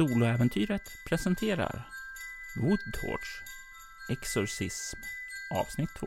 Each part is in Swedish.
Soloäventyret presenterar Woodtorch Exorcism avsnitt 2.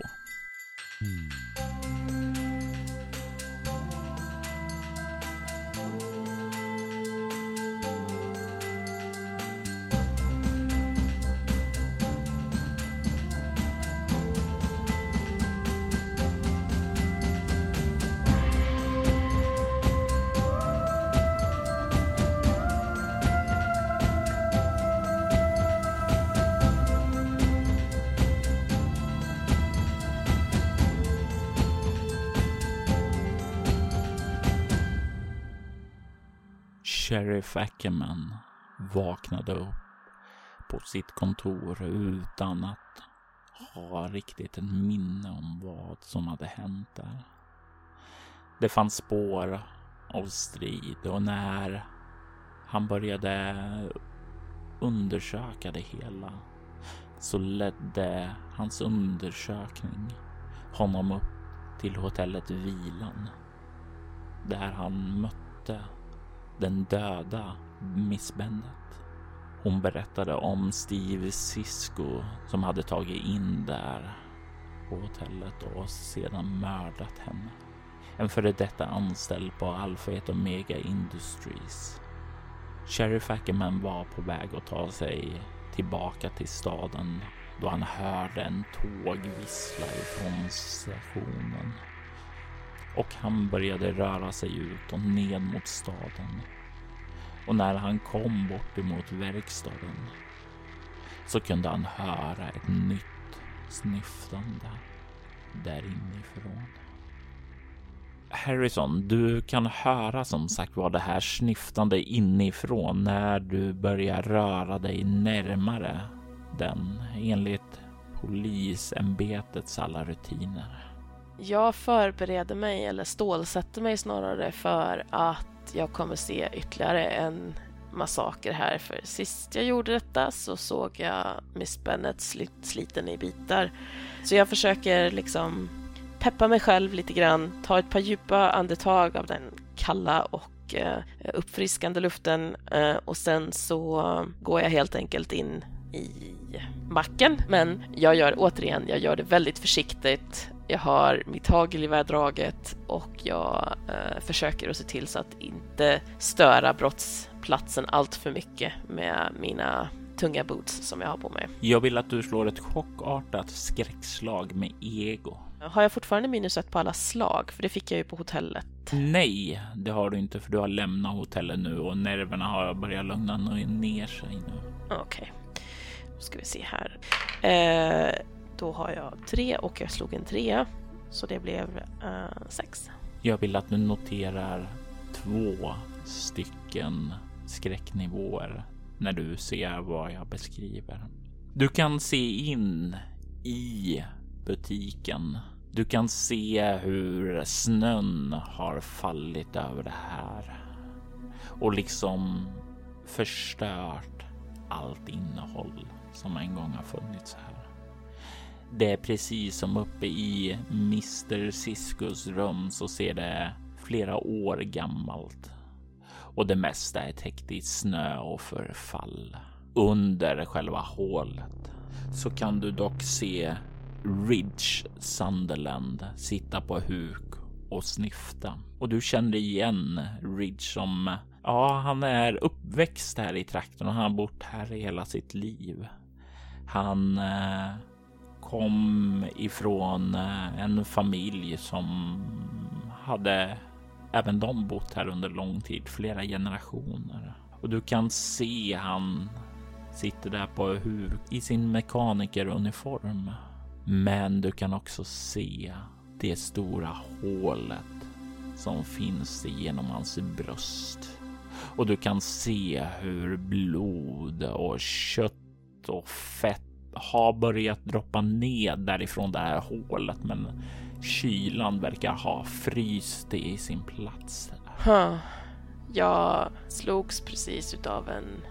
Fackerman Ackerman vaknade upp på sitt kontor utan att ha riktigt ett minne om vad som hade hänt där. Det fanns spår av strid och när han började undersöka det hela så ledde hans undersökning honom upp till hotellet Vilan där han mötte den döda Miss Bennet. Hon berättade om Steve Cisco som hade tagit in där på hotellet och sedan mördat henne. En före detta anställd på Alpha 1 Omega Industries. Sheriff Ackerman var på väg att ta sig tillbaka till staden då han hörde en tåg vissla ifrån stationen och han började röra sig ut och ned mot staden. Och när han kom bort emot verkstaden så kunde han höra ett nytt snyftande där inifrån. Harrison, du kan höra som sagt var det här snyftande inifrån när du börjar röra dig närmare den enligt polisämbetets alla rutiner. Jag förbereder mig, eller stålsätter mig snarare, för att jag kommer se ytterligare en massaker här. För sist jag gjorde detta så såg jag Miss Bennet slit, sliten i bitar. Så jag försöker liksom peppa mig själv lite grann, ta ett par djupa andetag av den kalla och eh, uppfriskande luften eh, och sen så går jag helt enkelt in i macken. Men jag gör återigen, jag gör det väldigt försiktigt jag har mitt hagelgevär draget och jag eh, försöker att se till så att inte störa brottsplatsen allt för mycket med mina tunga boots som jag har på mig. Jag vill att du slår ett chockartat skräckslag med ego. Har jag fortfarande minus ett på alla slag? För det fick jag ju på hotellet. Nej, det har du inte för du har lämnat hotellet nu och nerverna har börjat lugna ner sig nu. Okej, okay. då ska vi se här. Eh, då har jag tre och jag slog en trea. Så det blev eh, sex. Jag vill att du noterar två stycken skräcknivåer när du ser vad jag beskriver. Du kan se in i butiken. Du kan se hur snön har fallit över det här och liksom förstört allt innehåll som en gång har funnits här. Det är precis som uppe i Mr Siskus rum så ser det flera år gammalt och det mesta är täckt i snö och förfall. Under själva hålet så kan du dock se Ridge Sunderland sitta på huk och snyfta och du känner igen Ridge som ja, han är uppväxt här i trakten och han har bott här i hela sitt liv. Han eh, kom ifrån eh, en familj som hade även de bott här under lång tid, flera generationer. Och du kan se han sitter där på huk i sin mekanikeruniform. Men du kan också se det stora hålet som finns genom hans bröst. Och du kan se hur blod och kött och fett har börjat droppa ned därifrån det här hålet, men kylan verkar ha fryst det i sin plats. Huh. Jag slogs precis utav en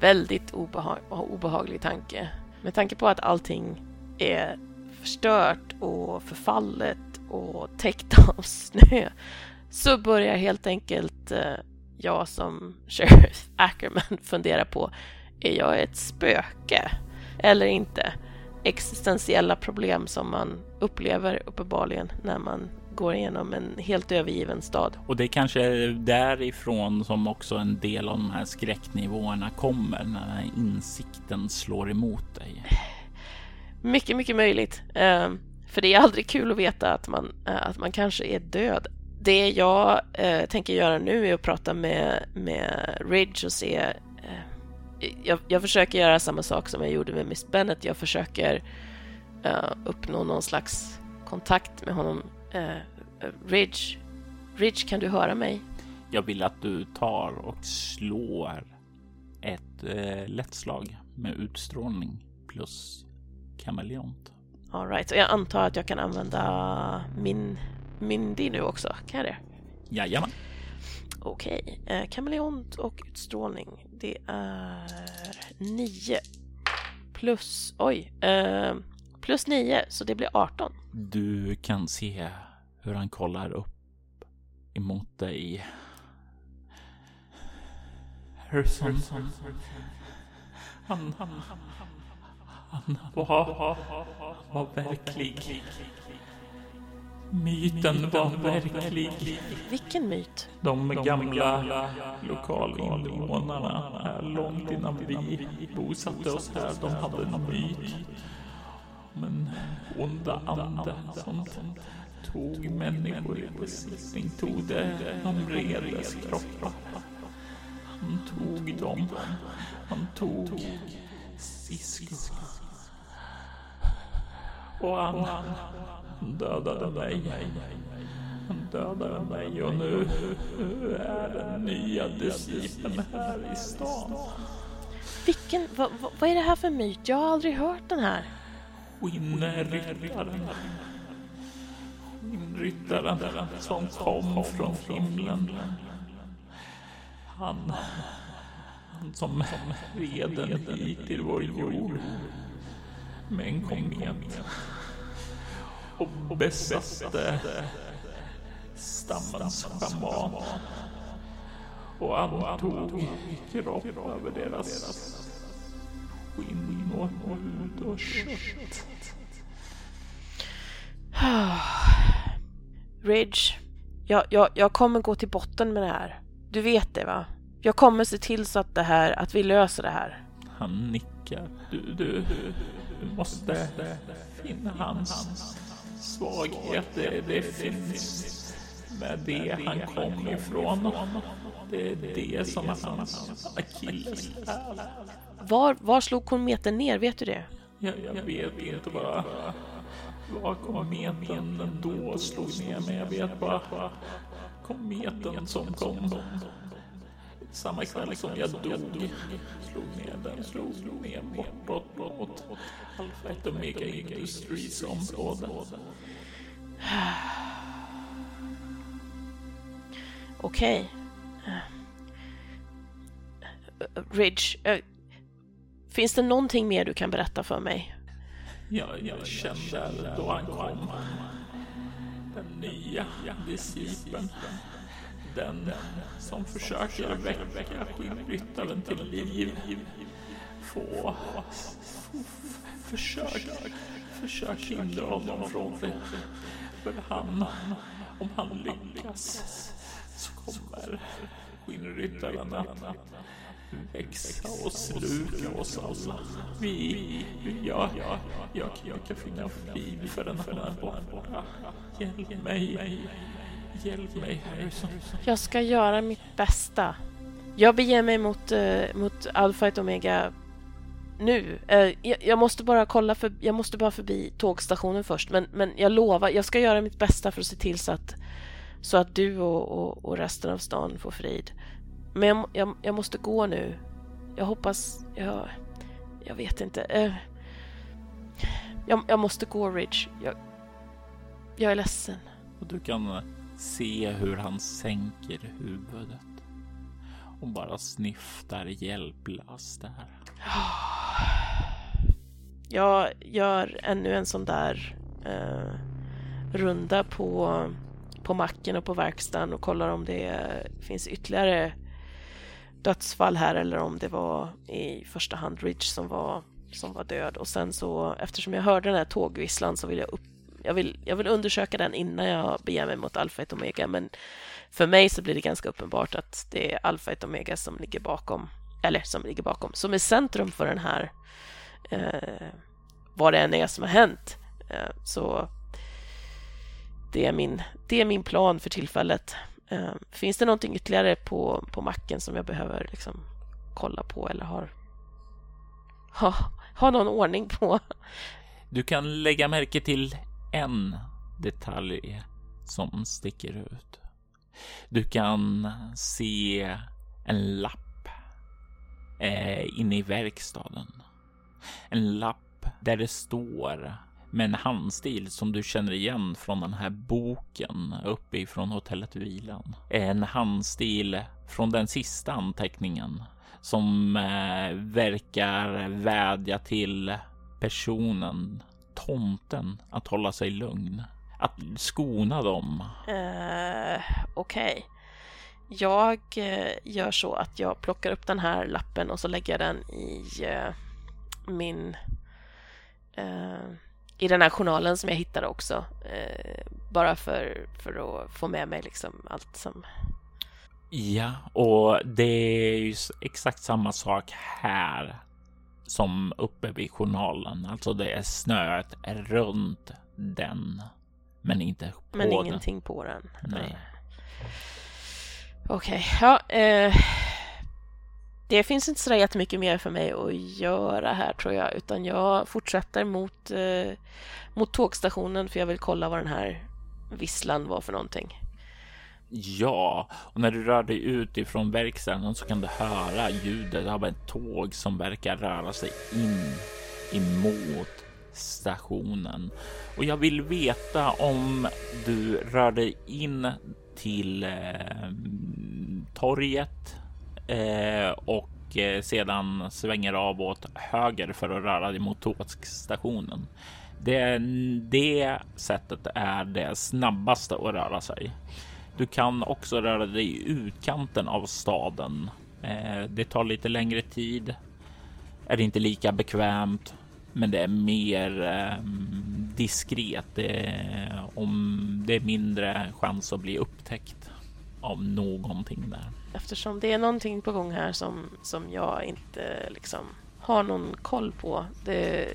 väldigt obehag obehaglig tanke. Med tanke på att allting är förstört och förfallet och täckt av snö så börjar helt enkelt eh, jag som Sheriff Ackerman fundera på, är jag ett spöke eller inte? Existentiella problem som man upplever uppenbarligen när man går igenom en helt övergiven stad. Och det är kanske därifrån som också en del av de här skräcknivåerna kommer när den här insikten slår emot dig. Mycket, mycket möjligt. Ehm, för det är aldrig kul att veta att man, eh, att man kanske är död. Det jag eh, tänker göra nu är att prata med, med Ridge och se... Jag, jag, försöker göra samma sak som jag gjorde med Miss Bennet. Jag försöker eh, uppnå någon slags kontakt med honom. Eh, Ridge, Ridge, kan du höra mig? Jag vill att du tar och slår ett eh, lätt slag med utstrålning plus kameleont. Alright, och jag antar att jag kan använda min Mindy nu också, kan jag det? Jajamän. Okej, okay. kameleont och utstrålning. Det är 9 plus, oj, eh, plus 9 så det blir 18. Du kan se hur han kollar upp emot dig. Harrison. Han, han, han, han var, var verklig. Myten var verklig. Vilken myt? De gamla lokalinvånarna här långt innan vi bosatte oss här, de hade en myt om en onda ande som tog människor i besittning, tog de redes kroppar. Han tog dem. Han tog Sisko. Och han dödade mig. Han dödade mig och nu är den nya discipeln här i stan. Vilken, vad, vad är det här för myt? Jag har aldrig hört den här. Skinnryttaren. Skinnryttaren som kom från himlen. Han, han som red den hit till vår jord med en komet och besatte stammens schaman och antog kropp över deras skinn och hud och kött. Ridge, jag, jag, jag kommer gå till botten med det här. Du vet det va? Jag kommer se till så att det här, att vi löser det här. Han nickar. Du, du, du måste finna hans svaghet. Det, det finns med det han kom ifrån. Det är det som är hans akilles var, var slog kometen ner? Vet du det? Jag, jag vet inte bara var kometen då slog ner, men jag vet bara kometen som kom samma kväll som jag dog slog ner den, slog ner bortåt mot Alpha ett Omega Industries område. Okej. Okay. Ridge, uh, finns det någonting mer du kan berätta för mig? Ja, jag kände då han kom. Den nya discipeln. Den som försöker väcka skinnryttaren till liv. Få... Försök... Försök hindra honom från det. För han... Om han lyckas så kommer skinnryttaren att växa och sluka oss alla. Vi... Ja, ja, jag, jag kan finna frid för den här borta. Hjälp mig. Hjälp mig, Harrison. Jag ska göra mitt bästa. Jag beger mig mot, uh, mot Alpha och Omega nu. Uh, jag, jag, måste bara kolla för, jag måste bara förbi tågstationen först. Men, men jag lovar, jag ska göra mitt bästa för att se till så att, så att du och, och, och resten av stan får frid. Men jag, jag, jag, måste gå nu. Jag hoppas... Jag, jag vet inte. Uh, jag, jag, måste gå, Ridge. Jag, jag är ledsen. Och du kan se hur han sänker huvudet och bara snyftar hjälplöst där. Jag gör ännu en sån där eh, runda på, på macken och på verkstaden och kollar om det finns ytterligare dödsfall här eller om det var i första hand Ridge som var, som var död. Och sen så eftersom jag hörde den här tågvisslan så vill jag upp jag vill, jag vill undersöka den innan jag beger mig mot alfa 1 Omega men för mig så blir det ganska uppenbart att det är alfa 1 Omega som ligger bakom eller som ligger bakom, som är centrum för den här eh, vad det än är som har hänt. Eh, så det är, min, det är min plan för tillfället. Eh, finns det någonting ytterligare på, på macken som jag behöver liksom kolla på eller har ha, ha någon ordning på? Du kan lägga märke till en detalj som sticker ut. Du kan se en lapp eh, inne i verkstaden. En lapp där det står med en handstil som du känner igen från den här boken uppifrån hotellet Vilan. En handstil från den sista anteckningen som eh, verkar vädja till personen, tomten, att hålla sig lugn. Att skona dem. Uh, Okej. Okay. Jag uh, gör så att jag plockar upp den här lappen och så lägger jag den i uh, min i den här journalen som jag hittade också. Eh, bara för, för att få med mig liksom allt som... Ja, och det är ju exakt samma sak här som uppe vid journalen. Alltså det är snöet runt den, men inte på men den. Men ingenting på den. Nej. Okej, okay. ja. Eh, det finns inte så jättemycket mer för mig att göra här tror jag, utan jag fortsätter mot, eh, mot tågstationen för jag vill kolla vad den här visslan var för någonting. Ja, och när du rör dig ut ifrån verkstaden så kan du höra ljudet av ett tåg som verkar röra sig in emot stationen. Och jag vill veta om du rör dig in till eh, torget eh, och eh, sedan svänger av åt höger för att röra dig mot tågstationen. Det, det sättet är det snabbaste att röra sig. Du kan också röra dig i utkanten av staden. Eh, det tar lite längre tid. Är inte lika bekvämt, men det är mer ehm, diskret. Det är, om det är mindre chans att bli upptäckt av någonting där. Eftersom det är någonting på gång här som, som jag inte liksom har någon koll på. Det,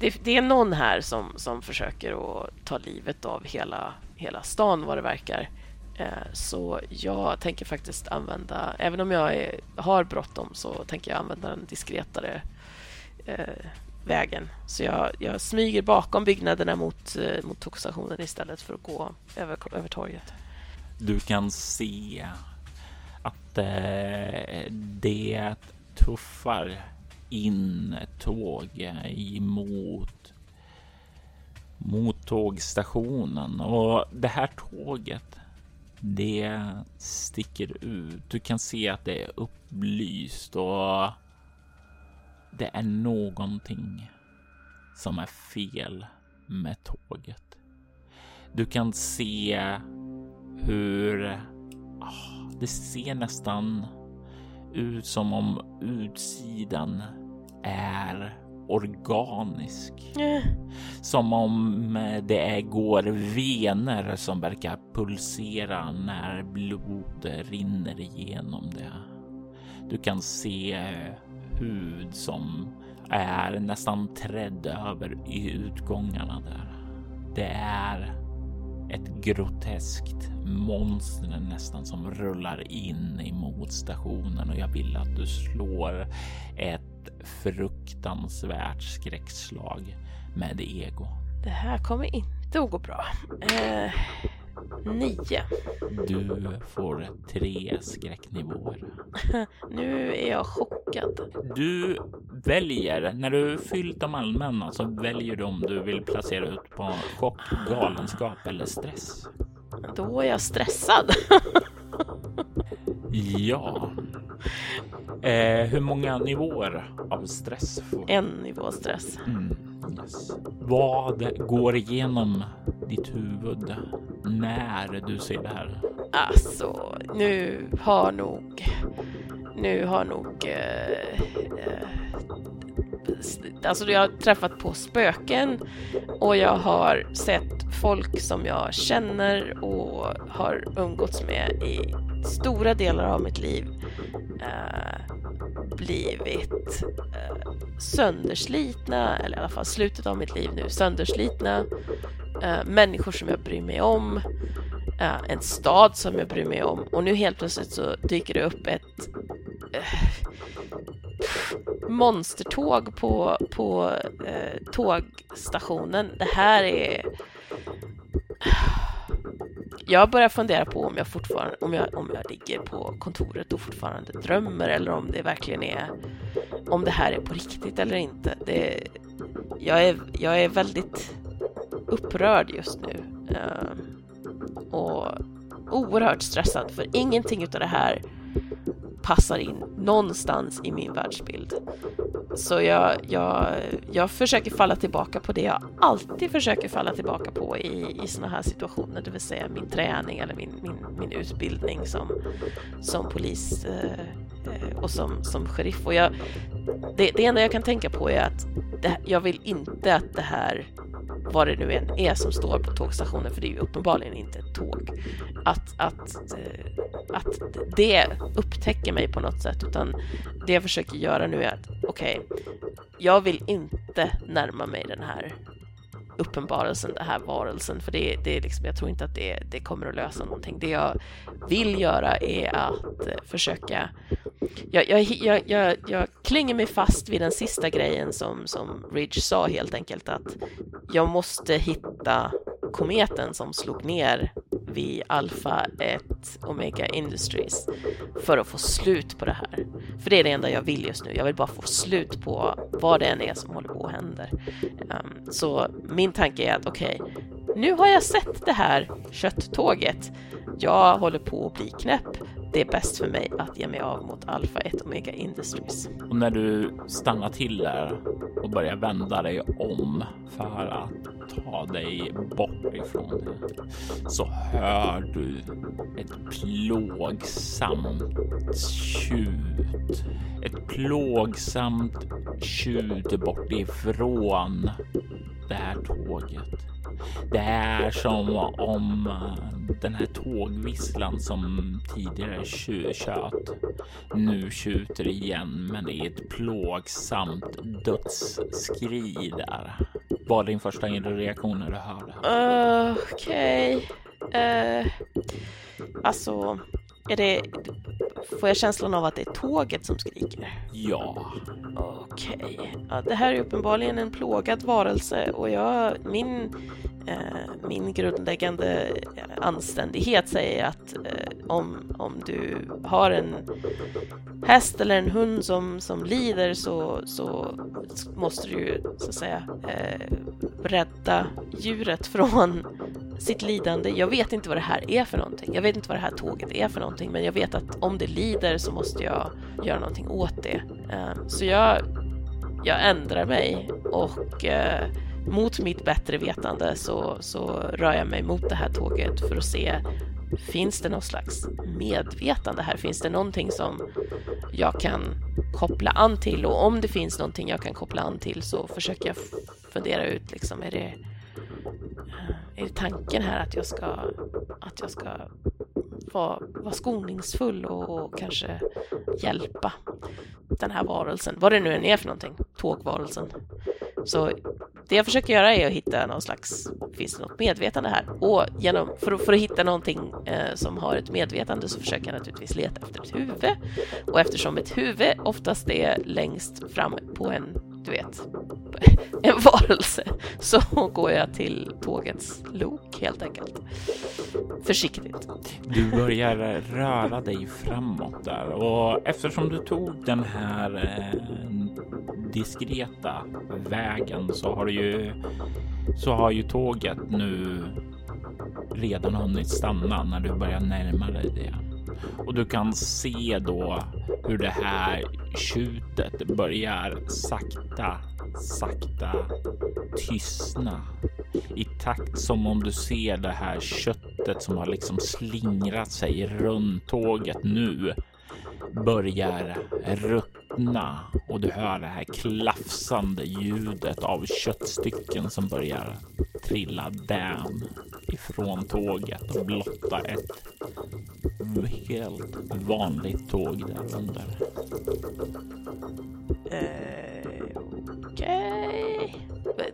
det, det är någon här som, som försöker att ta livet av hela, hela stan vad det verkar. Eh, så jag tänker faktiskt använda, även om jag är, har bråttom så tänker jag använda den diskretare eh, vägen. Så jag, jag smyger bakom byggnaderna mot, eh, mot tågstationen istället för att gå över, över torget. Du kan se att eh, det tuffar in tåg eh, emot mot tågstationen och det här tåget det sticker ut. Du kan se att det är upplyst och det är någonting som är fel med tåget. Du kan se hur oh, det ser nästan ut som om utsidan är organisk. Mm. Som om det går vener som verkar pulsera när blod rinner igenom det. Du kan se hud som är nästan trädd över utgångarna där. Det är ett groteskt monster nästan som rullar in emot stationen och jag vill att du slår ett fruktansvärt skräckslag med ego. Det här kommer inte att gå bra. Eh, nio. Du får tre skräcknivåer. nu är jag chockad. Du väljer, när du fyllt de allmänna så väljer du om du vill placera ut på chock, galenskap eller stress. Då är jag stressad. ja. Eh, hur många nivåer av stress får? En nivå stress. Mm, yes. Vad går igenom ditt huvud när du ser det här? Alltså, nu har nog nu har nog... Eh, eh, alltså jag har träffat på spöken och jag har sett folk som jag känner och har umgåtts med i stora delar av mitt liv eh, blivit eh, sönderslitna, eller i alla fall slutet av mitt liv nu, sönderslitna. Eh, människor som jag bryr mig om, eh, en stad som jag bryr mig om och nu helt plötsligt så dyker det upp ett eh, monstertåg på, på eh, tågstationen. Det här är eh, jag börjar fundera på om jag fortfarande, om jag, om jag ligger på kontoret och fortfarande drömmer eller om det verkligen är, om det här är på riktigt eller inte. Det, jag, är, jag är väldigt upprörd just nu uh, och oerhört stressad för ingenting utav det här passar in någonstans i min världsbild. Så jag, jag, jag försöker falla tillbaka på det jag alltid försöker falla tillbaka på i, i sådana här situationer, det vill säga min träning eller min, min, min utbildning som, som polis eh, och som, som sheriff. Och jag, det, det enda jag kan tänka på är att det, jag vill inte att det här vad det nu än är som står på tågstationen, för det är ju uppenbarligen inte ett tåg, att, att, eh, att det upptäcker mig på något sätt, utan det jag försöker göra nu är att okej, okay, jag vill inte närma mig den här uppenbarelsen, den här varelsen, för det, det är liksom, jag tror inte att det, det kommer att lösa någonting. Det jag vill göra är att eh, försöka jag, jag, jag, jag, jag klänger mig fast vid den sista grejen som, som Ridge sa helt enkelt att jag måste hitta kometen som slog ner vid Alpha 1 Omega Industries för att få slut på det här. För det är det enda jag vill just nu. Jag vill bara få slut på vad det än är som håller på och händer. Um, så min tanke är att okej, okay, nu har jag sett det här kötttåget. Jag håller på att bli knäpp det är bäst för mig att ge mig av mot Alpha 1 Omega Industries. Och när du stannar till där och börjar vända dig om för att ta dig bort ifrån det så hör du ett plågsamt tjut. Ett plågsamt tjut bort ifrån det här tåget. Det är som om eh, den här tågvisslan som tidigare tjöt nu tjuter igen, men det är ett plågsamt dödsskri där. Vad var din första reaktion när du hörde? Uh, Okej. Okay. Uh, alltså, är det... Får jag känslan av att det är tåget som skriker? Ja. Okej. Okay. Ja, det här är uppenbarligen en plågad varelse och jag... Min Eh, min grundläggande eh, anständighet säger att eh, om, om du har en häst eller en hund som, som lider så, så måste du ju så att säga eh, rädda djuret från sitt lidande. Jag vet inte vad det här är för någonting. Jag vet inte vad det här tåget är för någonting, men jag vet att om det lider så måste jag göra någonting åt det. Eh, så jag, jag ändrar mig och eh, mot mitt bättre vetande så, så rör jag mig mot det här tåget för att se Finns det någon slags medvetande här? Finns det någonting som jag kan koppla an till? Och om det finns någonting jag kan koppla an till så försöker jag fundera ut liksom, är det, eh, är det tanken här att jag ska, att jag ska vara, vara skoningsfull och, och kanske hjälpa den här varelsen, vad det nu än är för någonting, tågvarelsen. Så det jag försöker göra är att hitta någon slags, finns det något medvetande här? Och genom, för, för att hitta någonting eh, som har ett medvetande så försöker jag naturligtvis leta efter ett huvud. Och eftersom ett huvud oftast är längst fram på en, du vet, en varelse, så går jag till tågets lok helt enkelt. Försiktigt. Du börjar röra dig framåt där och eftersom du tog den här eh, diskreta vägen så har ju så har ju tåget nu redan hunnit stanna när du börjar närma dig det. Och du kan se då hur det här tjutet börjar sakta, sakta tystna i takt som om du ser det här köttet som har liksom slingrat sig runt tåget nu börjar rucka ruttna och du hör det här klafsande ljudet av köttstycken som börjar trilla down ifrån tåget och blotta ett helt vanligt tåg där under. Eh, Okej.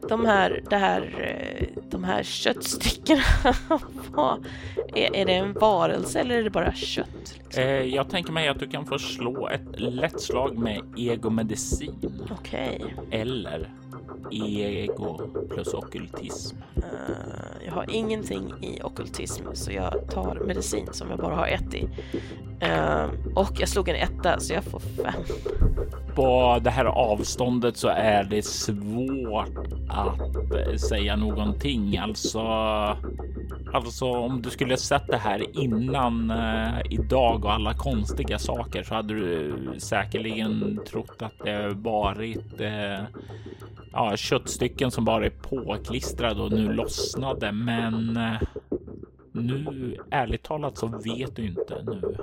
De här, det här, eh, de här köttstyckena, vad, är, är det en varelse eller är det bara kött? Liksom? Eh, jag tänker mig att du kan få slå ett lätt slag med egomedicin Okej. eller ego plus ockultism. Eh, jag har ingenting i ockultism så jag tar medicin som jag bara har ett i. Eh, och jag slog en etta så jag får fem. På det här avståndet så är det svårt att eh, säga någonting. Alltså, alltså om du skulle sett det här innan eh, idag och alla konstiga saker så hade du säkerligen trott att det varit eh, ja, köttstycken som bara är påklistrade och nu lossnade. Men eh, nu, ärligt talat, så vet du inte nu.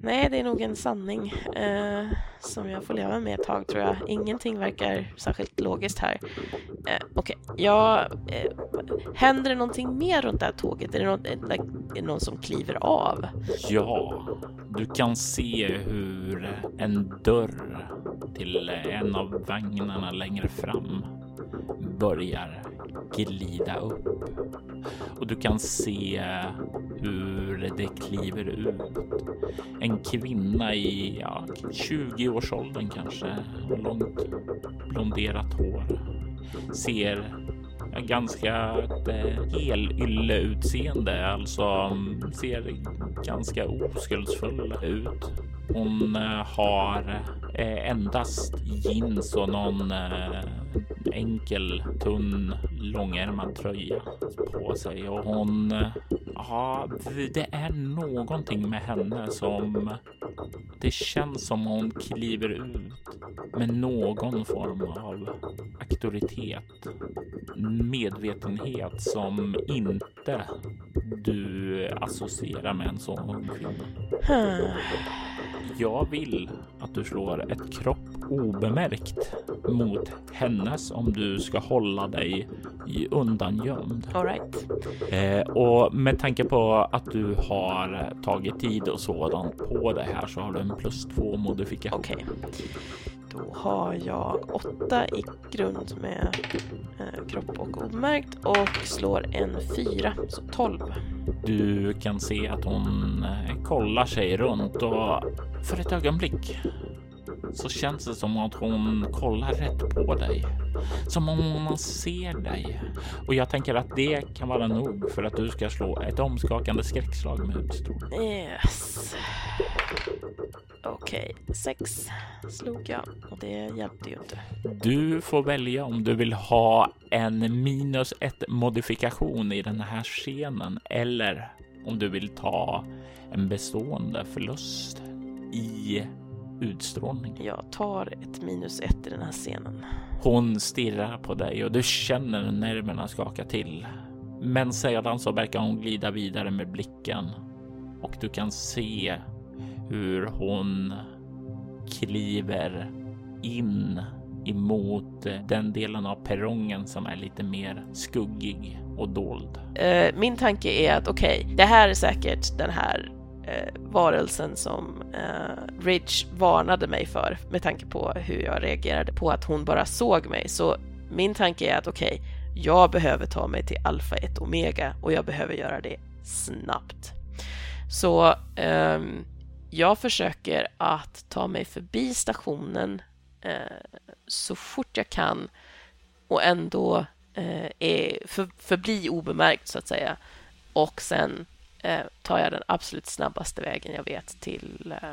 Nej, det är nog en sanning eh, som jag får leva med ett tag tror jag. Ingenting verkar särskilt logiskt här. Eh, Okej, ja, eh, händer det någonting mer runt det här tåget? Är det, någon, det- är det någon som kliver av? Ja, du kan se hur en dörr till en av vagnarna längre fram börjar glida upp. Och du kan se hur det kliver ut. En kvinna i ja, 20-årsåldern kanske, långt blonderat hår. Ser ganska eh, helylle-utseende, alltså mm, ser ganska oskuldsfull ut. Hon eh, har eh, endast jeans och någon eh, enkel, tunn, långärmad tröja på sig och hon, eh, ja, det är någonting med henne som det känns som hon kliver ut med någon form av auktoritet, medvetenhet som inte du associerar med en sån kvinna. Jag vill att du slår ett kropp obemärkt mot hennes om du ska hålla dig undangömd. All right. Eh, och med tanke på att du har tagit tid och sådant på det här så har du en plus två modifikation. Okej. Då har jag åtta i grund med eh, kropp och omärkt och slår en fyra, så tolv. Du kan se att hon eh, kollar sig runt och för ett ögonblick så känns det som att hon kollar rätt på dig. Som om hon ser dig. Och jag tänker att det kan vara nog för att du ska slå ett omskakande skräckslag med utstrålning. Yes. Okej, sex slog jag och det hjälpte ju inte. Du får välja om du vill ha en minus ett modifikation i den här scenen eller om du vill ta en bestående förlust i utstrålning. Jag tar ett minus ett i den här scenen. Hon stirrar på dig och du känner nerverna skaka till. Men sedan så verkar hon glida vidare med blicken och du kan se hur hon kliver in emot den delen av perrongen som är lite mer skuggig och dold. Eh, min tanke är att okej, det här är säkert den här eh, varelsen som eh, Ridge varnade mig för med tanke på hur jag reagerade på att hon bara såg mig. Så min tanke är att okej, jag behöver ta mig till Alpha 1 Omega och jag behöver göra det snabbt. Så eh, jag försöker att ta mig förbi stationen eh, så fort jag kan och ändå eh, är för, förbli obemärkt så att säga. Och sen eh, tar jag den absolut snabbaste vägen jag vet till eh,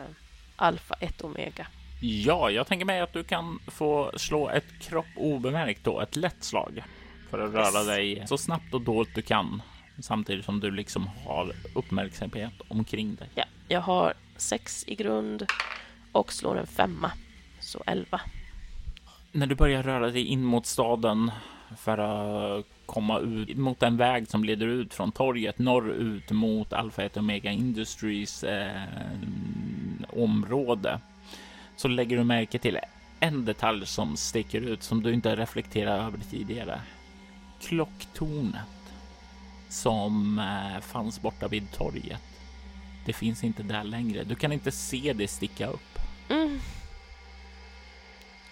Alpha 1 Omega. Ja, jag tänker mig att du kan få slå ett kropp obemärkt då, ett lätt slag för att röra Yes. dig så snabbt och dolt du kan samtidigt som du liksom har uppmärksamhet omkring dig. Ja, jag har sex i grund och slår en femma, så 11. När du börjar röra dig in mot staden för att komma ut mot en väg som leder ut från torget norrut mot Alpha 1 Omega Industries eh, område så lägger du märke till en detalj som sticker ut som du inte reflekterat över tidigare. Klocktornet som eh, fanns borta vid torget. Det finns inte där längre. Du kan inte se det sticka upp. Mm.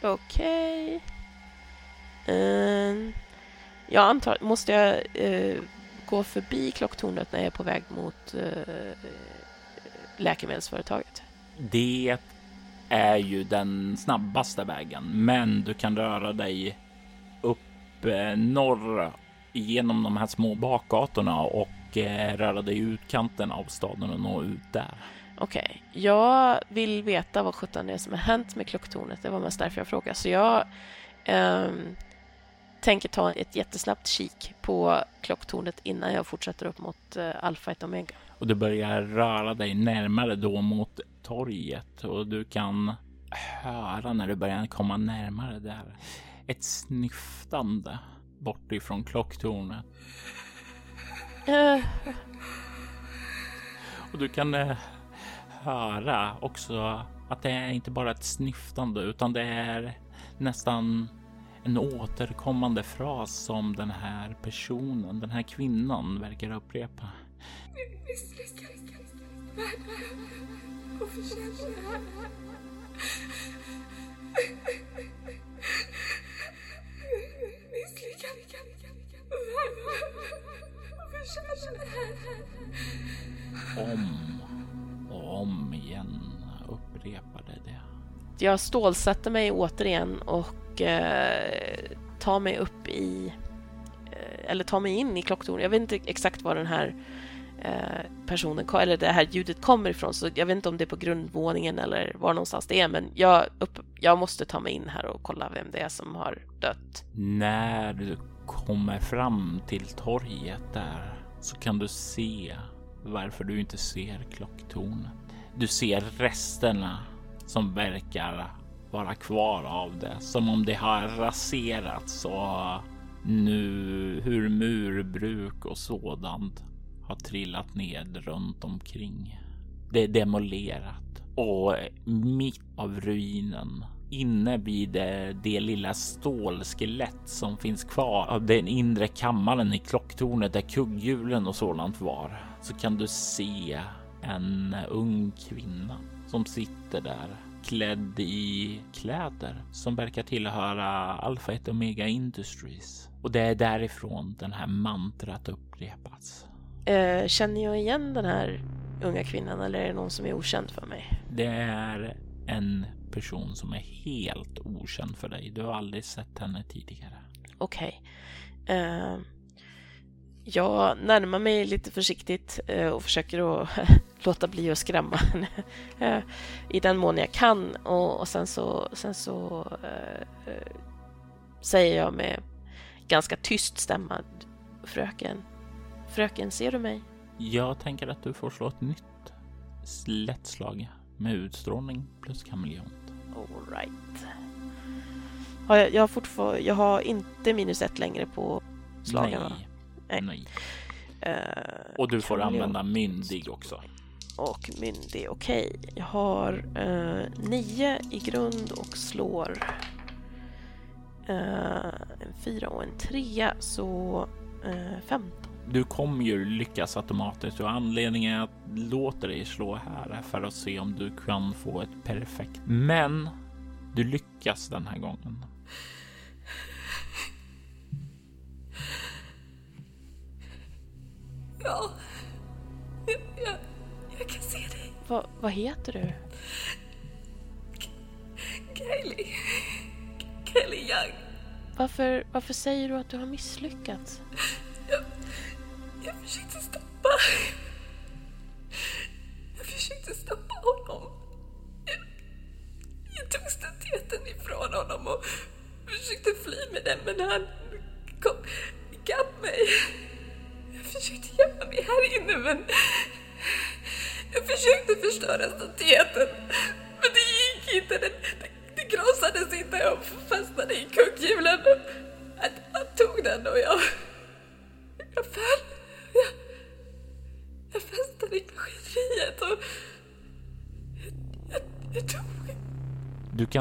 Okej. Okay. Uh, jag antar, måste jag uh, gå förbi klocktornet när jag är på väg mot uh, läkemedelsföretaget? Det är ju den snabbaste vägen, men du kan röra dig upp eh, norr genom de här små bakgatorna och eh, röra dig ut kanten av staden och nå ut där. Okej, okay. jag vill veta vad sjutton det är som har hänt med klocktornet. Det var mest därför jag frågade. Så jag um, tänker ta ett jättesnabbt kik på klocktornet innan jag fortsätter upp mot uh, Alpha 1 Omega. Och du börjar röra dig närmare då mot torget och du kan höra när du börjar komma närmare där. Ett snyftande bort ifrån klocktornet. Uh. Och du kan uh, höra också att det är inte bara ett snyftande utan det är nästan en återkommande fras som den här personen, den här kvinnan verkar upprepa. Varför känns det här? Om och om igen upprepade det. Jag stålsatte mig återigen och eh, mig upp i eh, eller ta mig in i klocktornet. Jag vet inte exakt var den här Eh, personen, eller det här ljudet kommer ifrån. Så jag vet inte om det är på grundvåningen eller var någonstans det är, men jag, upp, jag måste ta mig in här och kolla vem det är som har dött. När du kommer fram till torget där så kan du se varför du inte ser klocktornet. Du ser resterna som verkar vara kvar av det, som om det har raserats och nu hur murbruk och sådant har trillat ned runt omkring. Det är demolerat. Och mitt av ruinen inne vid det, det lilla stålskelett som finns kvar av den inre kammaren i klocktornet där kugghjulen och sådant var så kan du se en ung kvinna som sitter där klädd i kläder som verkar tillhöra Alpha 1 Omega Industries. Och det är därifrån den här mantrat upprepats. Eh, känner jag igen den här unga kvinnan eller är det någon som är okänd för mig? Det är en person som är helt okänd för dig. Du har aldrig sett henne tidigare. Okej. Okay. Eh, jag närmar mig lite försiktigt eh, och försöker att låta bli att skrämma henne eh, i den mån jag kan och, sen så, sen så eh, säger jag med ganska tyst stämma Fröken, Fröken, ser du mig? Jag tänker att du får slå ett nytt lättslag med utstrålning plus kameleont. Alright. Jag, jag, har jag har inte minus ett längre på slagen Nej. Nej. Nej. Uh, och du får kameleont. använda myndig också. Och myndig, okej. Okay. Jag har uh, nio i grund och slår uh, en fyra och en trea, så uh, 15. Du kommer ju lyckas automatiskt och anledningen att låta dig slå här är för att se om du kan få ett perfekt. Men du lyckas den här gången. Ja, jag, jag, jag kan se dig. Va, vad heter du? Kylie. Kylie Young. Varför, varför säger du att du har misslyckats? Jag, jag försökte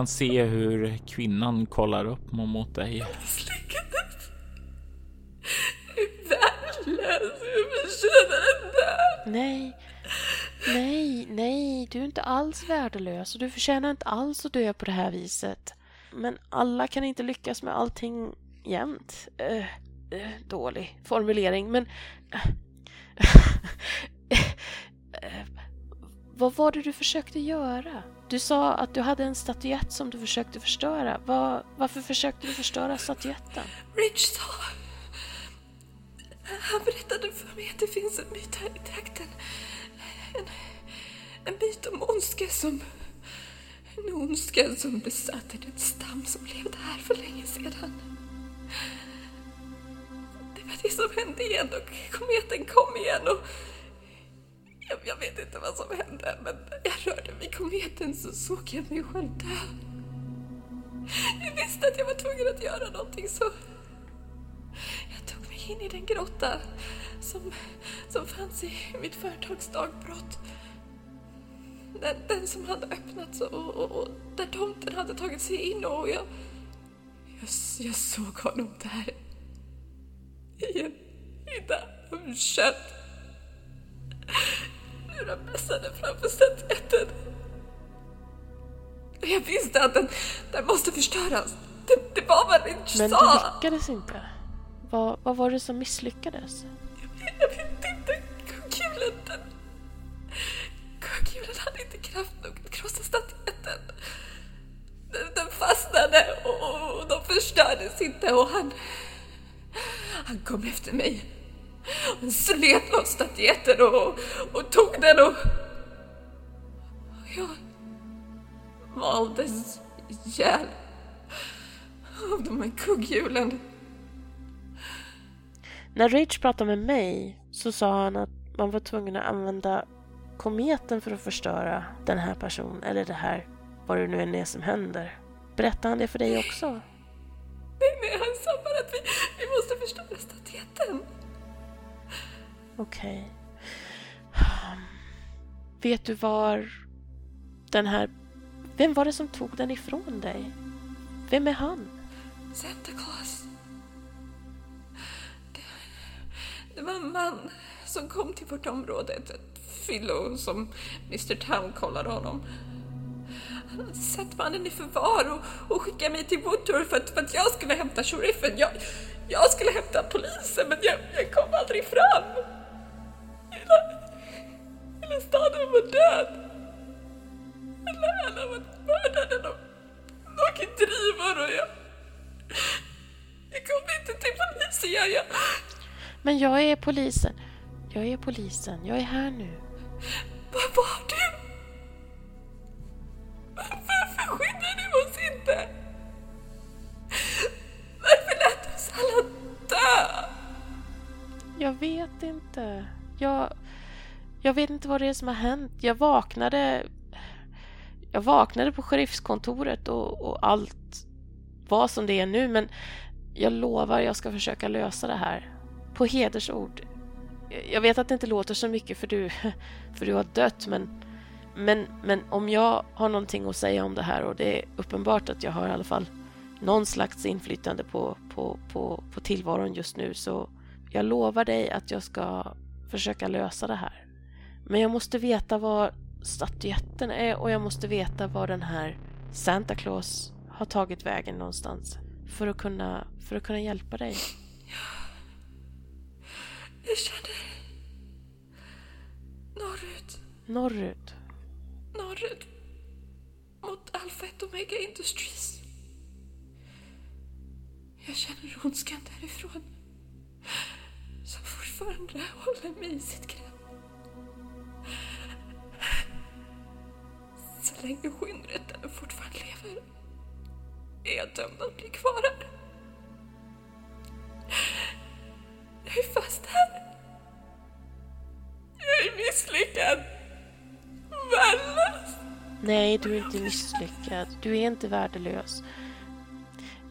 kan se hur kvinnan kollar upp mot dig. Är. Jag förtjänar att dö. Nej, nej, nej, du är inte alls värdelös och du förtjänar inte alls att dö på det här viset. Men alla kan inte lyckas med allting jämt. Uh, uh, dålig formulering, men... Uh, vad var det du försökte göra? Du sa att du hade en statyett som du försökte förstöra. Var, varför försökte du förstöra statyetten? Rich sa... Han berättade för mig att det finns en myt här i trakten. En, en myt om ondska som... En ondska som besatte den stam som levde här för länge sedan. Det var det som hände igen och kometen kom igen och... Jag, vet inte vad som hände men jag rörde vid kometen så såg jag mig själv dö. Jag visste att jag var tvungen att göra någonting så... Jag tog mig in i den grotta som, som fanns i mitt företags dagbrott. Den, den som hade öppnats och, och, och där tomten hade tagit sig in och jag, jag, jag såg honom där. I en hydda av kött. Hur han mässade framför statyetten. Jag visste att den, den måste förstöras. Det, det var vad Rich Men sa. du lyckades inte. Vad, vad var det som misslyckades? Jag vet inte. Kugghjulen, den... Kugghjulen hade inte kraft nog att krossa statyetten. Den, den fastnade och, och de förstördes inte och han... Han kom efter mig. Han slet loss statyetten och, och tog den och... jag maldes ihjäl av de här kugghjulen. När Rage pratade med mig så sa han att man var tvungen att använda kometen för att förstöra den här personen, eller det här, vad det nu än är som händer. Berättade han det för dig också? Nej, nej, han sa bara att vi, vi måste förstöra statyetten. Okej. Ehm, vet du var den här... Vem var det som tog den ifrån dig? Vem är han? Santa Claus. Det, det var en man som kom till vårt område, ett, fyllo som Mr Town kollade honom. Han satte mannen i förvar och, och skickade mig till Woodtour för att, för att jag skulle hämta sheriffen. Jag, jag skulle hämta polisen men jag, jag kom aldrig fram. Hela staden var död. Alla, alla var mördade. De låg i drivor och jag... Jag kom inte till polisen. Jag, jag, Men jag är polisen. Jag är polisen. Jag är här nu. Var var du? Varför skyddade du oss inte? Varför lät du oss alla dö? Jag vet inte. Jag... Jag vet inte vad det är som har hänt. Jag vaknade... Jag vaknade på sheriffskontoret och, och allt var som det är nu men jag lovar jag ska försöka lösa det här. På hedersord. Jag vet att det inte låter så mycket för du, för du har dött men, men, men om jag har någonting att säga om det här och det är uppenbart att jag har i alla fall någon slags inflytande på, på, på, på tillvaron just nu så jag lovar dig att jag ska försöka lösa det här. Men jag måste veta var statyetten är och jag måste veta var den här Santa Claus har tagit vägen någonstans för att kunna, för att kunna hjälpa dig. Jag känner... Norrut, Norrut. norrut. Mot Alpha 1 Omega Industries. Jag känner ondskan därifrån. Som fortfarande håller mig i sitt grepp. Så länge ännu fortfarande lever är jag dömd att bli kvar här. Jag är fast här. Jag är misslyckad. Värdelös. Nej, du är inte misslyckad. Du är inte värdelös.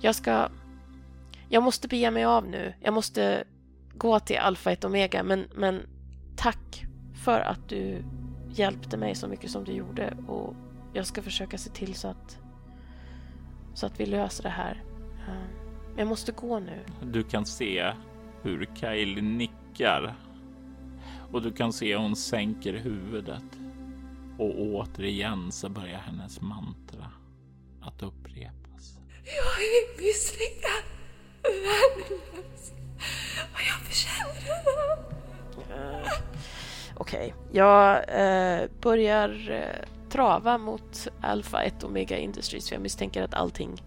Jag ska... Jag måste bege mig av nu. Jag måste gå till Alfa 1 Omega, men, men tack för att du hjälpte mig så mycket som du gjorde och jag ska försöka se till så att, så att vi löser det här. Uh, jag måste gå nu. Du kan se hur Kyle nickar och du kan se hon sänker huvudet och återigen så börjar hennes mantra att upprepas. Jag är misslyckad, värdelös och jag förtjänar det. Uh, Okej, okay. jag uh, börjar uh, trava mot Alpha 1 Omega Industries för jag misstänker att allting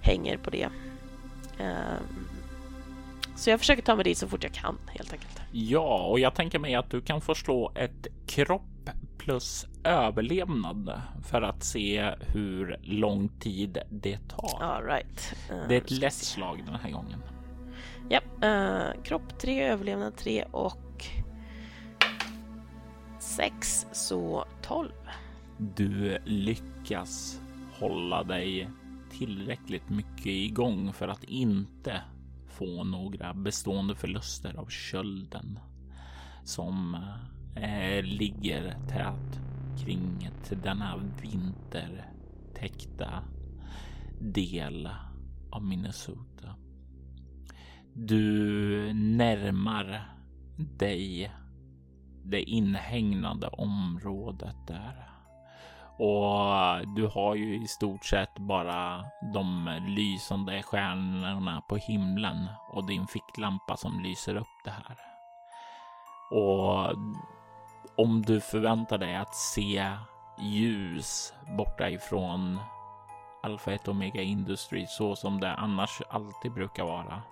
hänger på det. Um, så jag försöker ta mig dit så fort jag kan helt enkelt. Ja, och jag tänker mig att du kan få slå ett kropp plus överlevnad för att se hur lång tid det tar. All right. Uh, det är ett lätt slag den här gången. Ja, uh, kropp 3, överlevnad 3 och 6 så 12. Du lyckas hålla dig tillräckligt mycket igång för att inte få några bestående förluster av kölden som eh, ligger tät kring denna vintertäckta del av Minnesota. Du närmar dig det inhägnade området där. Och du har ju i stort sett bara de lysande stjärnorna på himlen och din ficklampa som lyser upp det här. Och om du förväntar dig att se ljus borta ifrån Alpha 1 Omega Industry så som det annars alltid brukar vara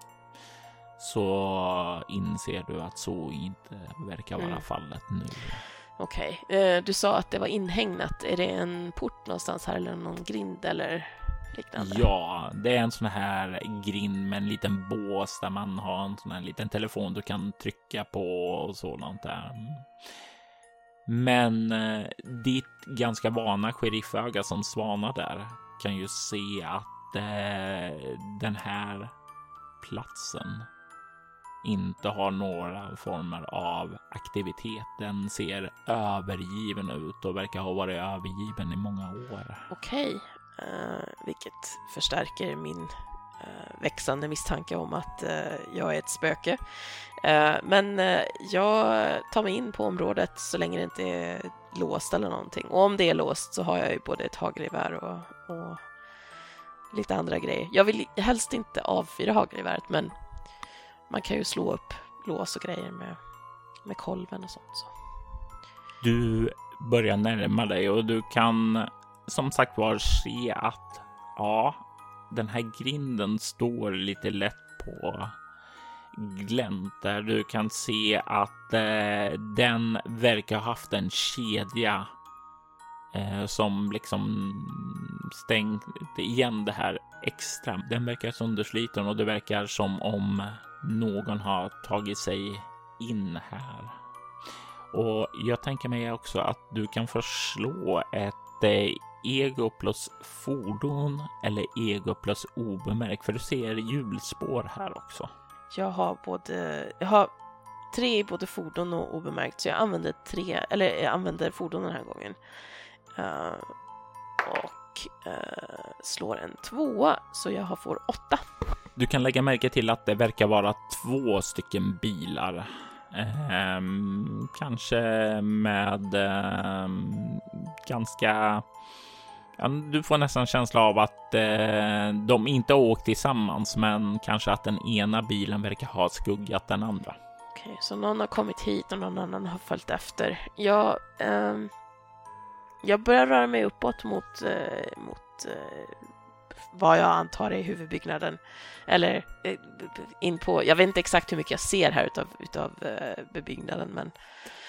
så inser du att så inte verkar vara mm. fallet nu. Okej, okay. Eh, du sa att det var inhägnat. Är det en port någonstans här eller någon grind eller liknande? Ja, det är en sån här grind med en liten bås där man har en sån här liten telefon du kan trycka på och sådant där. Men eh, ditt ganska vana sherifföga som svanar där kan ju se att eh, den här platsen inte har några former av aktivitet. Den ser övergiven ut och verkar ha varit övergiven i många år. Okej, uh, vilket förstärker min uh, växande misstanke om att uh, jag är ett spöke. men jag tar mig in på området så länge det inte är låst eller någonting. Och om det är låst så har jag ju både ett hagelgevär och, och lite andra grejer. Jag vill helst inte avfyra hagelgeväret men man kan ju slå upp lås och grejer med, med kolven och sånt. Så. Du börjar närma dig och du kan som sagt var se att ja, den här grinden står lite lätt på glänt där du kan se att eh, den verkar ha haft en kedja eh, som liksom stängt igen det här extra. Den verkar söndersliten och det verkar som om någon har tagit sig in här. Och jag tänker mig också att du kan förslå ett eh, ego plus fordon eller ego plus obemärkt, för du ser hjulspår här också. Jag har både, jag har tre i både fordon och obemärkt, så jag använder tre, eller jag använder fordon den här gången. Uh, och uh, slår en tvåa, så jag får åtta. Du kan lägga märke till att det verkar vara två stycken bilar. Eh, kanske med eh, ganska... Ja, du får nästan känsla av att eh, de inte har åkt tillsammans, men kanske att den ena bilen verkar ha skuggat den andra. Okej, så någon har kommit hit och någon annan har följt efter. Jag, ehm, jag börjar röra mig uppåt mot, eh, mot eh, vad jag antar är huvudbyggnaden. Eller eh, in på, jag vet inte exakt hur mycket jag ser här utav, utav eh, bebyggnaden, men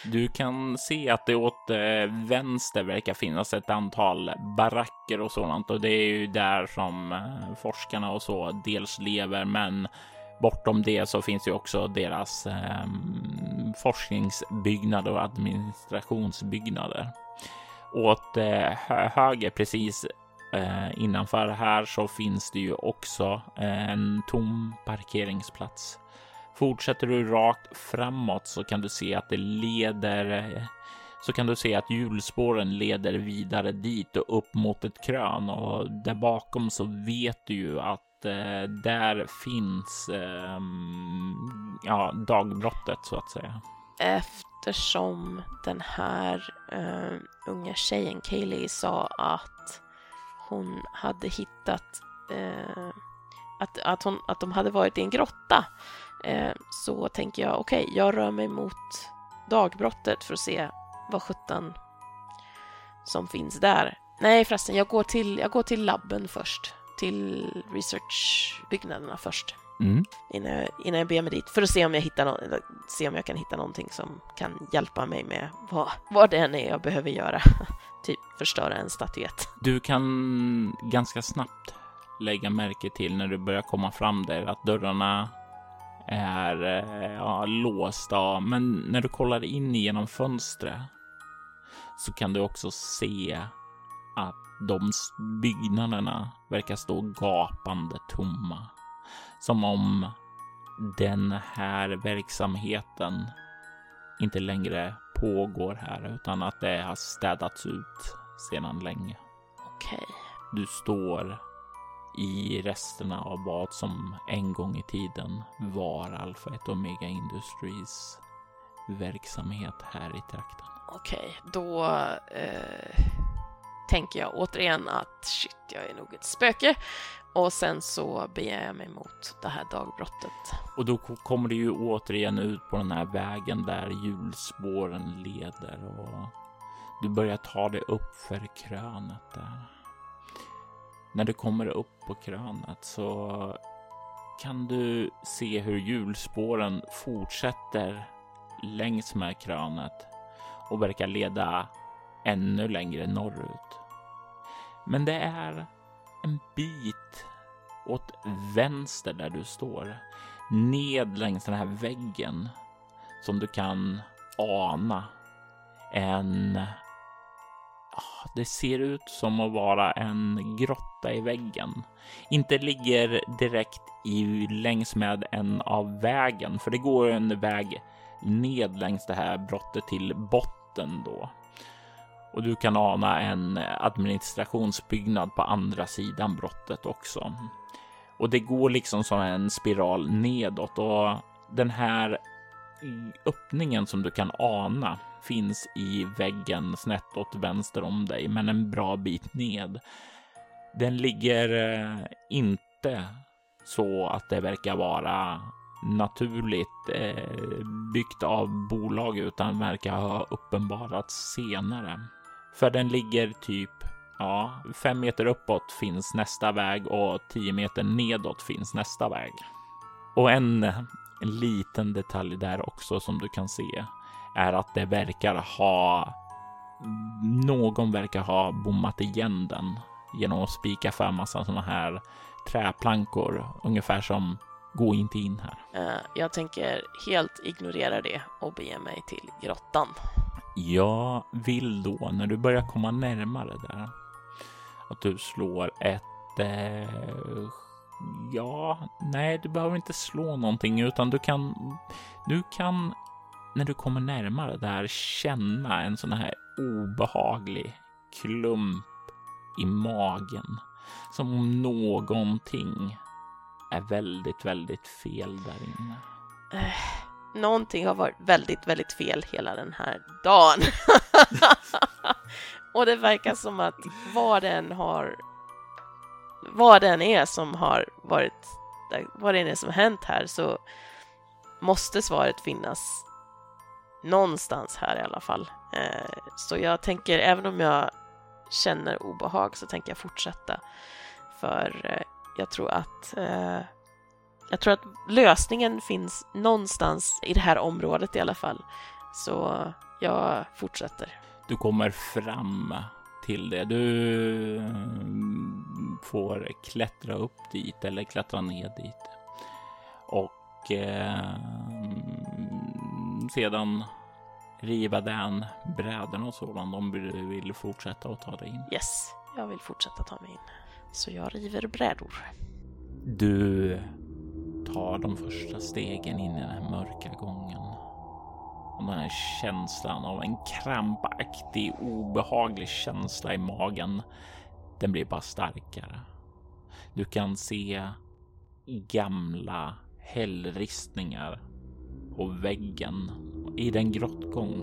du kan se att det åt eh, vänster verkar finnas ett antal baracker och sådant och det är ju där som eh, forskarna och så dels lever, men bortom det så finns ju också deras eh, forskningsbyggnader och administrationsbyggnader. Åt eh, höger precis Eh, innanför här så finns det ju också eh, en tom parkeringsplats. Fortsätter du rakt framåt så kan du se att det leder eh, så kan du se att hjulspåren leder vidare dit och upp mot ett krön och där bakom så vet du ju att eh, där finns eh, ja, dagbrottet så att säga. Eftersom den här eh, unga tjejen Kaylee sa att hon hade hittat eh, att, att, hon, att de hade varit i en grotta eh, så tänker jag okej, okay, jag rör mig mot dagbrottet för att se vad sjutton som finns där. Nej förresten, jag går till, jag går till labben först. Till researchbyggnaderna först. Mm. Innan, jag, innan jag beger mig dit för att se om jag, hittar no se om jag kan hitta någonting som kan hjälpa mig med vad, vad det än är jag behöver göra. typ förstöra en statyett. Du kan ganska snabbt lägga märke till när du börjar komma fram där att dörrarna är eh, ja, låsta. Men när du kollar in genom fönstret så kan du också se att de byggnaderna verkar stå gapande tomma. Som om den här verksamheten inte längre pågår här utan att det har städats ut sedan länge. Okej. Okay. Du står i resterna av vad som en gång i tiden var Alpha 1 Omega Industries verksamhet här i trakten. Okej, okay, då eh, tänker jag återigen att shit, jag är nog ett spöke och sen så beger jag mig mot det här dagbrottet. Och då kommer du ju återigen ut på den här vägen där hjulspåren leder och du börjar ta dig upp för krönet där. När du kommer upp på krönet så kan du se hur hjulspåren fortsätter längs med krönet och verkar leda ännu längre norrut. Men det är en bit åt vänster där du står, ned längs den här väggen som du kan ana en det ser ut som att vara en grotta i väggen. Inte ligger direkt i, längs med en av vägen, för det går en väg ned längs det här brottet till botten då. Och du kan ana en administrationsbyggnad på andra sidan brottet också. Och det går liksom som en spiral nedåt och den här öppningen som du kan ana finns i väggen snett åt vänster om dig, men en bra bit ned. Den ligger eh, inte så att det verkar vara naturligt eh, byggt av bolag utan verkar ha uppenbarats senare. För den ligger typ ja, fem meter uppåt finns nästa väg och tio meter nedåt finns nästa väg. Och en, liten detalj där också som du kan se är att det verkar ha någon verkar ha bommat igen den genom att spika för massa sådana här träplankor, ungefär som gå inte in här. Eh, jag tänker helt ignorera det och bege mig till grottan. Jag vill då, när du börjar komma närmare där, att du slår ett... Eh, ja, nej, du behöver inte slå någonting, utan du kan... Du kan när du kommer närmare där känna en sån här obehaglig klump i magen. Som om någonting är väldigt, väldigt fel där inne. Uh, någonting har varit väldigt, väldigt fel hela den här dagen. Och det verkar som att vad den har vad den är som har varit vad det är som har hänt här så måste svaret finnas någonstans här i alla fall. Eh, så jag tänker, även om jag känner obehag så tänker jag fortsätta. För eh, jag tror att eh, jag tror att lösningen finns någonstans i det här området i alla fall. Så jag fortsätter. Du kommer fram till det. Du får klättra upp dit eller klättra ner dit. Och eh, sedan riva den brädorna och sådant om du vill fortsätta att ta dig in. Yes, jag vill fortsätta ta mig in. Så jag river brädor. Du tar de första stegen in i den här mörka gången Och den här känslan av en krampaktig, obehaglig känsla i magen, den blir bara starkare. Du kan se gamla hällristningar på väggen i den grottgång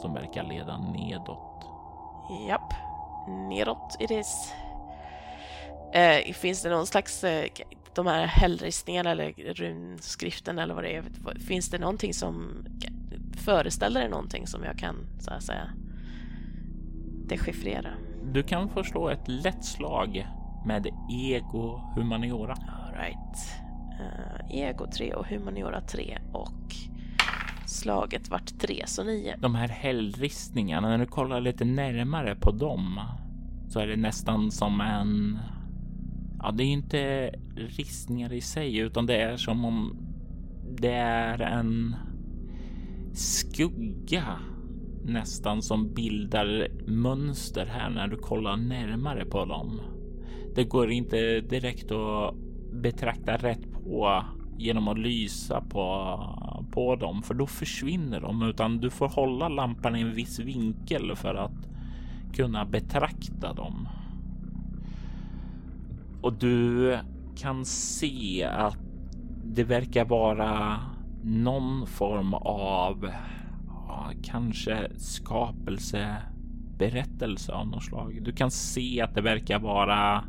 som verkar leda nedåt. Japp, nedåt it is. Eh, finns det någon slags, eh, de här hällristningarna eller runskriften eller vad det är, finns det någonting som föreställer det någonting som jag kan så att säga dechiffrera? Du kan förstå ett lätt slag med ego humaniora. All right. Uh, ego 3 och humaniora 3 och slaget vart 3 så 9. De här hällristningarna, när du kollar lite närmare på dem så är det nästan som en Ja, det är inte ristningar i sig, utan det är som om det är en skugga nästan som bildar mönster här när du kollar närmare på dem. Det går inte direkt att betrakta rätt på genom att lysa på, på dem, för då försvinner de, utan du får hålla lampan i en viss vinkel för att kunna betrakta dem. Och du kan se att det verkar vara någon form av ja, kanske skapelseberättelse av något slag. Du kan se att det verkar vara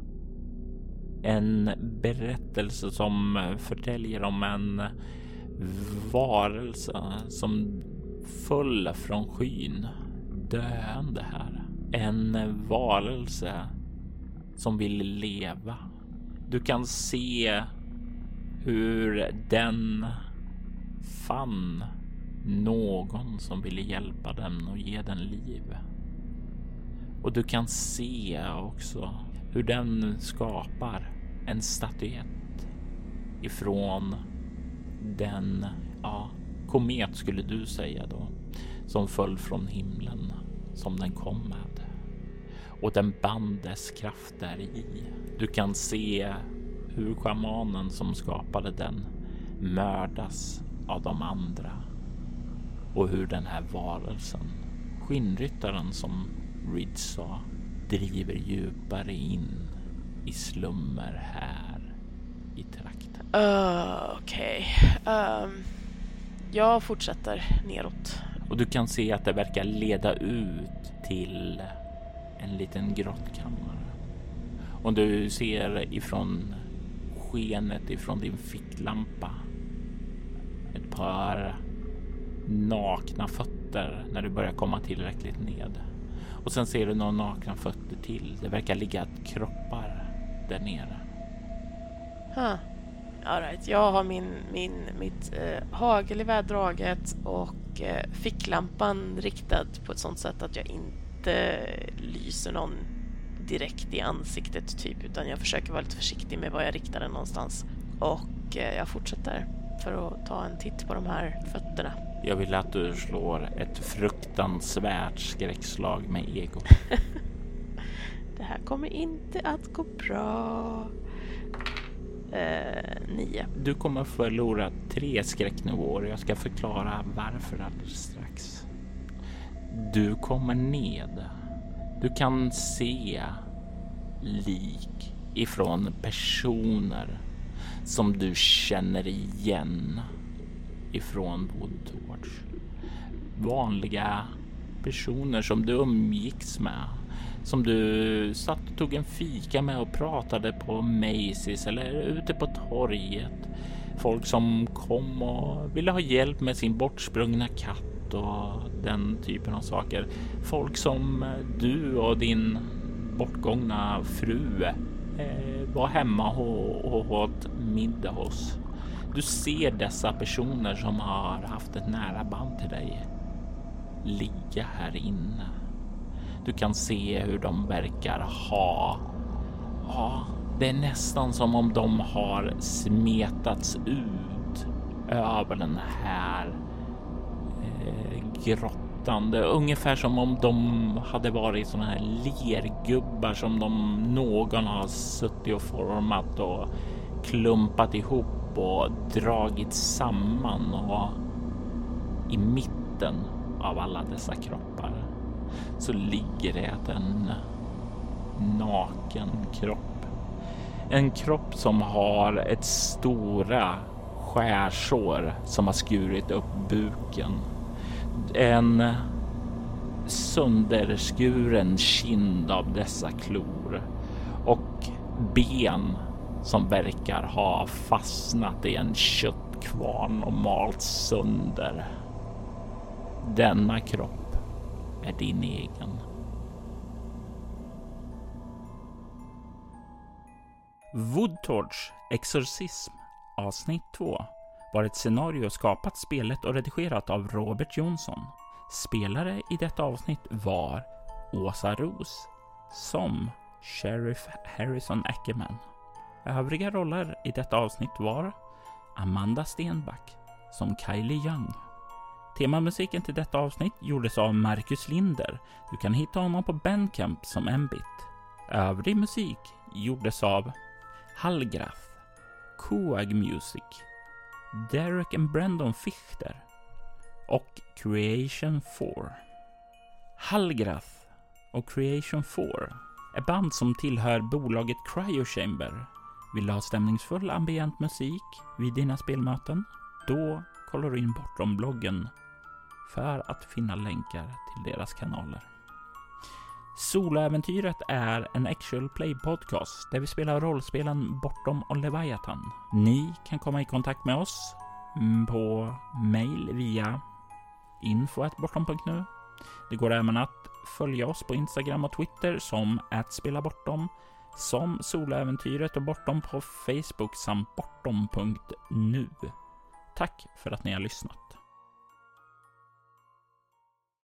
en berättelse som förtäljer om en varelse som föll från skyn döende här. En varelse som vill leva. Du kan se hur den fann någon som ville hjälpa den och ge den liv. Och du kan se också hur den skapar en statyett ifrån den, ja, komet skulle du säga då, som föll från himlen som den kom med. Och den band dess kraft där i. Du kan se hur shamanen som skapade den mördas av de andra och hur den här varelsen, skinnryttaren som Reed sa, driver djupare in i slummer här i trakten. Uh, Okej. Okay. Um, jag fortsätter neråt. Och du kan se att det verkar leda ut till en liten grottkammare. Och du ser ifrån skenet ifrån din ficklampa ett par nakna fötter när du börjar komma tillräckligt ned. Och sen ser du några nakna fötter till. Det verkar ligga kroppar där nere. Huh. All right. Jag har min, min, mitt eh, hagelgevär draget och eh, ficklampan riktad på ett sånt sätt att jag inte lyser någon direkt i ansiktet typ utan jag försöker vara lite försiktig med var jag riktar den någonstans. Och eh, jag fortsätter för att ta en titt på de här fötterna. Jag vill att du slår ett fruktansvärt skräckslag med ego. det här kommer inte att gå bra. Eh, nio. Du kommer förlora tre skräcknivåer. Jag ska förklara varför alldeles. Du kommer ned. Du kan se lik ifrån personer som du känner igen ifrån Woodtorch. Vanliga personer som du umgicks med. Som du satt och tog en fika med och pratade på Macy's eller ute på torget. Folk som kom och ville ha hjälp med sin bortsprungna katt och den typen av saker. Folk som du och din bortgångna fru eh, var hemma och åt middag hos. Du ser dessa personer som har haft ett nära band till dig ligga här inne. Du kan se hur de verkar ha. Ja, det är nästan som om de har smetats ut över den här grottande, ungefär som om de hade varit såna här lergubbar som de någon har suttit och format och klumpat ihop och dragit samman och i mitten av alla dessa kroppar så ligger det en naken kropp. En kropp som har ett stora skärsår som har skurit upp buken. En sönderskuren kind av dessa klor och ben som verkar ha fastnat i en köttkvarn och malts sönder. Denna kropp är din egen. Woodtorch Exorcism avsnitt 2 var ett scenario skapat, spelet och redigerat av Robert Jonsson. Spelare i detta avsnitt var Åsa Ros som Sheriff Harrison Ackerman. Övriga roller i detta avsnitt var Amanda Stenback som Kylie Young. Temamusiken till detta avsnitt gjordes av Marcus Linder. Du kan hitta honom på Bandcamp som Mbit. Övrig musik gjordes av Hallgraf, Coag Music, Derek and Brandon Fichter och Creation 4. Hallgrath och Creation 4 är band som tillhör bolaget Cryo Chamber. Vill du ha stämningsfull ambient musik vid dina spelmöten? Då kollar du in bortom bloggen för att finna länkar till deras kanaler. Soloäventyret är en actual play podcast där vi spelar rollspelen Bortom och Leviathan. Ni kan komma i kontakt med oss mm, på mail via info.bortom.nu. Det går även att följa oss på Instagram och Twitter som @spelabortom, som Soloäventyret och Bortom på Facebook samt bortom.nu. Tack för att ni har lyssnat.